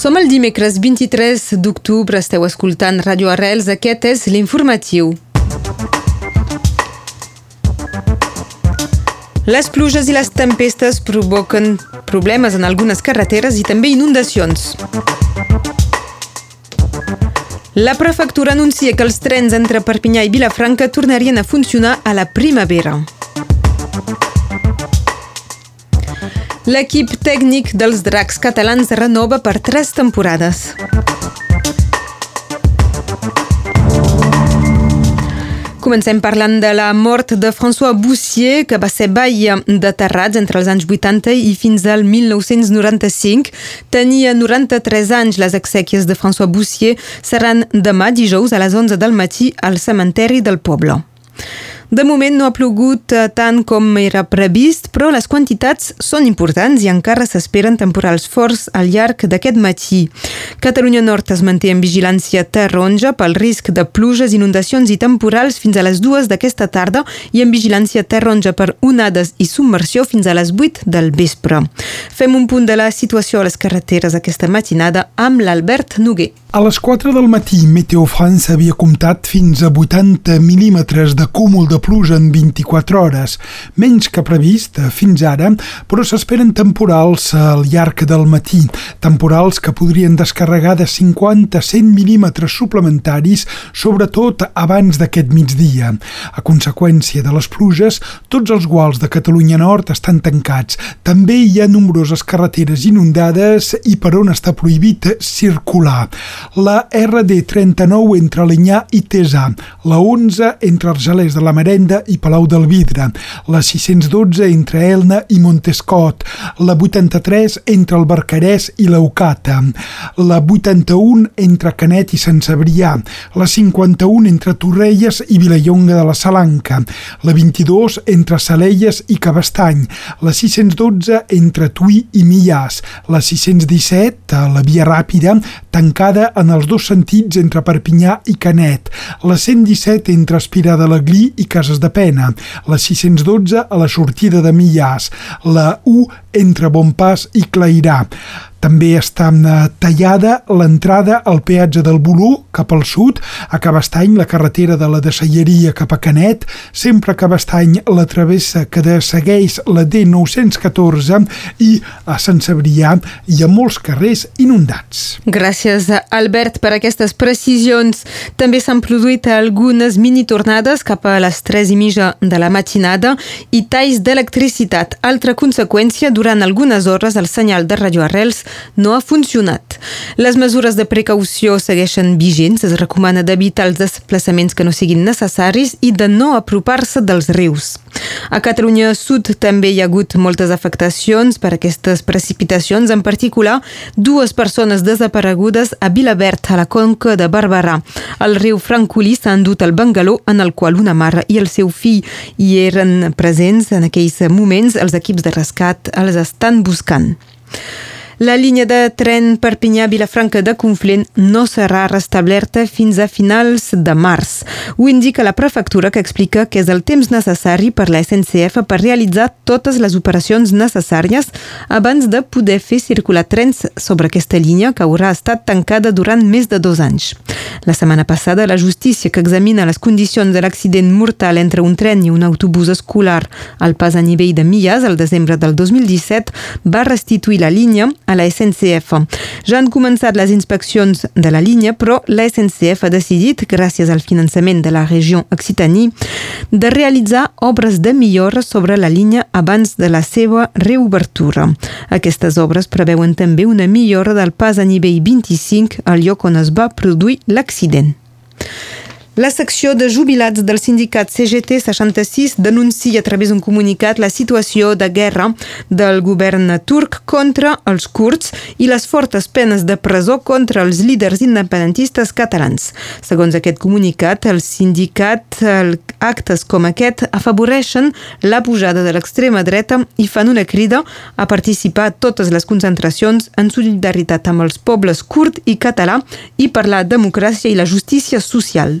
Som el dimecres 23 d'octubre, esteu escoltant Radio Arrels, aquest és l'informatiu. Les pluges i les tempestes provoquen problemes en algunes carreteres i també inundacions. La prefectura anuncia que els trens entre Perpinyà i Vilafranca tornarien a funcionar a la primavera. L'equip tècnic dels dracs catalans renova per tres temporades. Comencem parlant de la mort de François Boussier, que va ser ball de terrats entre els anys 80 i fins al 1995. Tenia 93 anys. Les exèquies de François Boussier seran demà dijous a les 11 del matí al cementeri del poble. De moment no ha plogut eh, tant com era previst, però les quantitats són importants i encara s'esperen temporals forts al llarg d'aquest matí. Catalunya Nord es manté en vigilància taronja pel risc de pluges, inundacions i temporals fins a les dues d'aquesta tarda i en vigilància taronja per onades i submersió fins a les 8 del vespre. Fem un punt de la situació a les carreteres aquesta matinada amb l'Albert Noguer. A les 4 del matí, Meteo France havia comptat fins a 80 mil·límetres de cúmul de pluja en 24 hores, menys que previst fins ara, però s'esperen temporals al llarg del matí, temporals que podrien descarregar de 50 a 100 mil·límetres suplementaris, sobretot abans d'aquest migdia. A conseqüència de les pluges, tots els guals de Catalunya Nord estan tancats. També hi ha nombroses carreteres inundades i per on està prohibit circular la RD39 entre Alinyà i Tesà, la 11 entre Argelers de la Merenda i Palau del Vidre, la 612 entre Elna i Montescot, la 83 entre el Barcarès i l'Eucata, la 81 entre Canet i Sant Cebrià, la 51 entre Torrelles i Vilallonga de la Salanca, la 22 entre Salelles i Cabestany, la 612 entre Tuí i Millàs, la 617, la via ràpida, tancada en els dos sentits entre Perpinyà i Canet, la 117 entre Espirar de l'Aglí i Cases de Pena, la 612 a la sortida de Millàs, la 1 entre Bonpas i Clairà. També està tallada l'entrada al peatge del Bolú cap al sud, a Cabestany la carretera de la Desalleria cap a Canet, sempre a Cabestany la travessa que segueix la D914 i a Sant Cebrià hi ha molts carrers inundats. Gràcies, Albert, per aquestes precisions. També s'han produït algunes mini-tornades cap a les 3 i mitja de la matinada i talls d'electricitat. Altra conseqüència, durant algunes hores el senyal de radioarrels no ha funcionat. Les mesures de precaució segueixen vigents. Es recomana d'evitar els desplaçaments que no siguin necessaris i de no apropar-se dels rius. A Catalunya Sud també hi ha hagut moltes afectacions per aquestes precipitacions, en particular dues persones desaparegudes a Vilavert, a la conca de Barberà. El riu Francolí s'ha endut al Bangaló, en el qual una mare i el seu fill hi eren presents en aquells moments. Els equips de rescat els estan buscant. La línia de tren Perpinyà-Vilafranca de Conflent no serà restablerta fins a finals de març. Ho indica la prefectura que explica que és el temps necessari per la SNCF per realitzar totes les operacions necessàries abans de poder fer circular trens sobre aquesta línia que haurà estat tancada durant més de dos anys. La setmana passada, la justícia que examina les condicions de l'accident mortal entre un tren i un autobús escolar al pas a nivell de Millas el desembre del 2017 va restituir la línia a la SNCF. Ja han començat les inspeccions de la línia, però la SNCF ha decidit, gràcies al finançament de la regió Occitanie, de realitzar obres de millora sobre la línia abans de la seva reobertura. Aquestes obres preveuen també una millora del pas a nivell 25 al lloc on es va produir l'accident. La secció de jubilats del sindicat CGT 66 denuncia a través d'un comunicat la situació de guerra del govern turc contra els kurds i les fortes penes de presó contra els líders independentistes catalans. Segons aquest comunicat, el sindicat actes com aquest afavoreixen la pujada de l'extrema dreta i fan una crida a participar a totes les concentracions en solidaritat amb els pobles kurd i català i per la democràcia i la justícia social.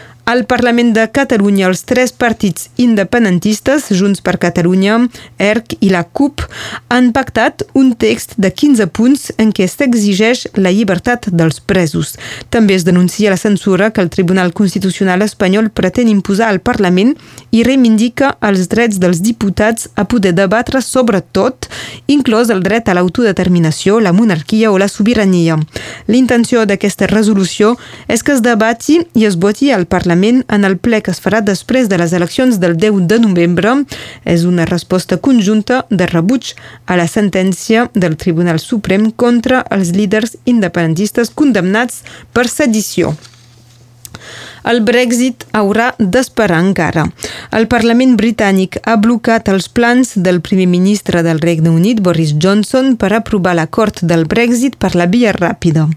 Al Parlament de Catalunya, els tres partits independentistes, Junts per Catalunya, ERC i la CUP, han pactat un text de 15 punts en què s'exigeix la llibertat dels presos. També es denuncia la censura que el Tribunal Constitucional espanyol pretén imposar al Parlament i reivindica els drets dels diputats a poder debatre sobre tot, inclòs el dret a l'autodeterminació, la monarquia o la sobirania. L'intenció d'aquesta resolució és que es debati i es voti al Parlament Parlament en el ple que es farà després de les eleccions del 10 de novembre. És una resposta conjunta de rebuig a la sentència del Tribunal Suprem contra els líders independentistes condemnats per sedició el Brexit haurà d'esperar encara. El Parlament britànic ha blocat els plans del primer ministre del Regne Unit, Boris Johnson, per aprovar l'acord del Brexit per la via ràpida.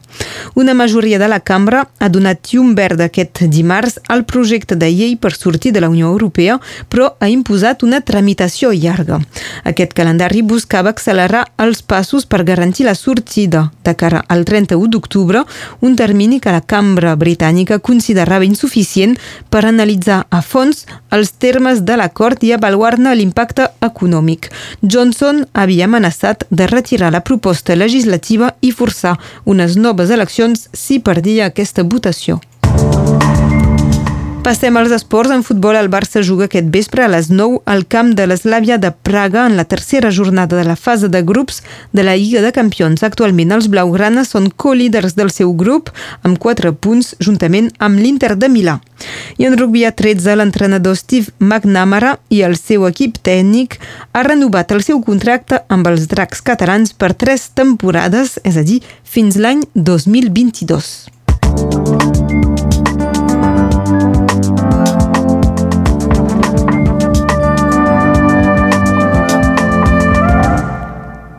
Una majoria de la cambra ha donat llum verd aquest dimarts al projecte de llei per sortir de la Unió Europea, però ha imposat una tramitació llarga. Aquest calendari buscava accelerar els passos per garantir la sortida de cara al 31 d'octubre, un termini que la cambra britànica considerava insuficient per analitzar a fons els termes de l'acord i avaluar-ne l'impacte econòmic. Johnson havia amenaçat de retirar la proposta legislativa i forçar unes noves eleccions si perdia aquesta votació. Passem als esports. En futbol, el Barça juga aquest vespre a les 9 al camp de l'Eslàvia de Praga en la tercera jornada de la fase de grups de la Lliga de Campions. Actualment, els blaugrana són co-líders del seu grup amb 4 punts juntament amb l'Inter de Milà. I en rugby a 13, l'entrenador Steve McNamara i el seu equip tècnic ha renovat el seu contracte amb els dracs catalans per 3 temporades, és a dir, fins l'any 2022.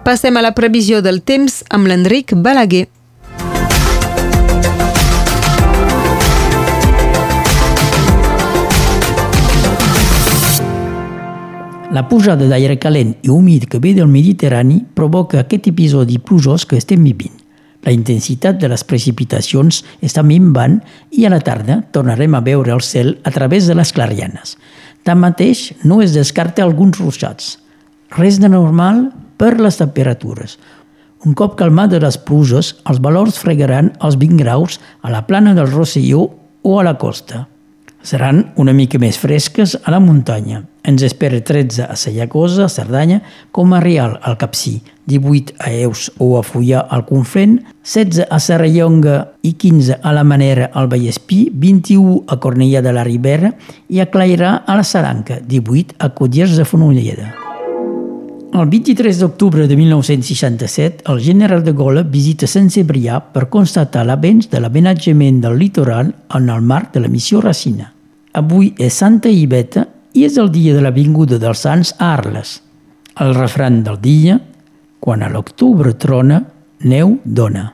Passem a la previsió del temps amb l'Enric Balaguer. La pujada d'aire calent i humit que ve del Mediterrani provoca aquest episodi plujós que estem vivint. La intensitat de les precipitacions està minvant i a la tarda tornarem a veure el cel a través de les clarianes. Tanmateix, no es descarta alguns ruixats. Res de normal per les temperatures. Un cop calmades les pluges, els valors fregaran els 20 graus a la plana del Rosselló o a la costa. Seran una mica més fresques a la muntanya. Ens espera 13 a Sallagosa, a Cerdanya, com a Real, al Capcí, 18 a Eus o a Fullà, al Conflent, 16 a Serrallonga i 15 a la Manera, al Vallespí, 21 a Cornellà de la Ribera i a Clairà, a la Saranca, 18 a Codiers de Fonolleda. El 23 d'octubre de 1967, el general de Gaulle visita Saint-Sébrià per constatar l'avenç de l'abenatjament del litoral en el marc de la missió Racina. Avui és Santa Ibeta i és el dia de la vinguda dels Sants a Arles. El refran del dia, quan a l'octubre trona, neu dona.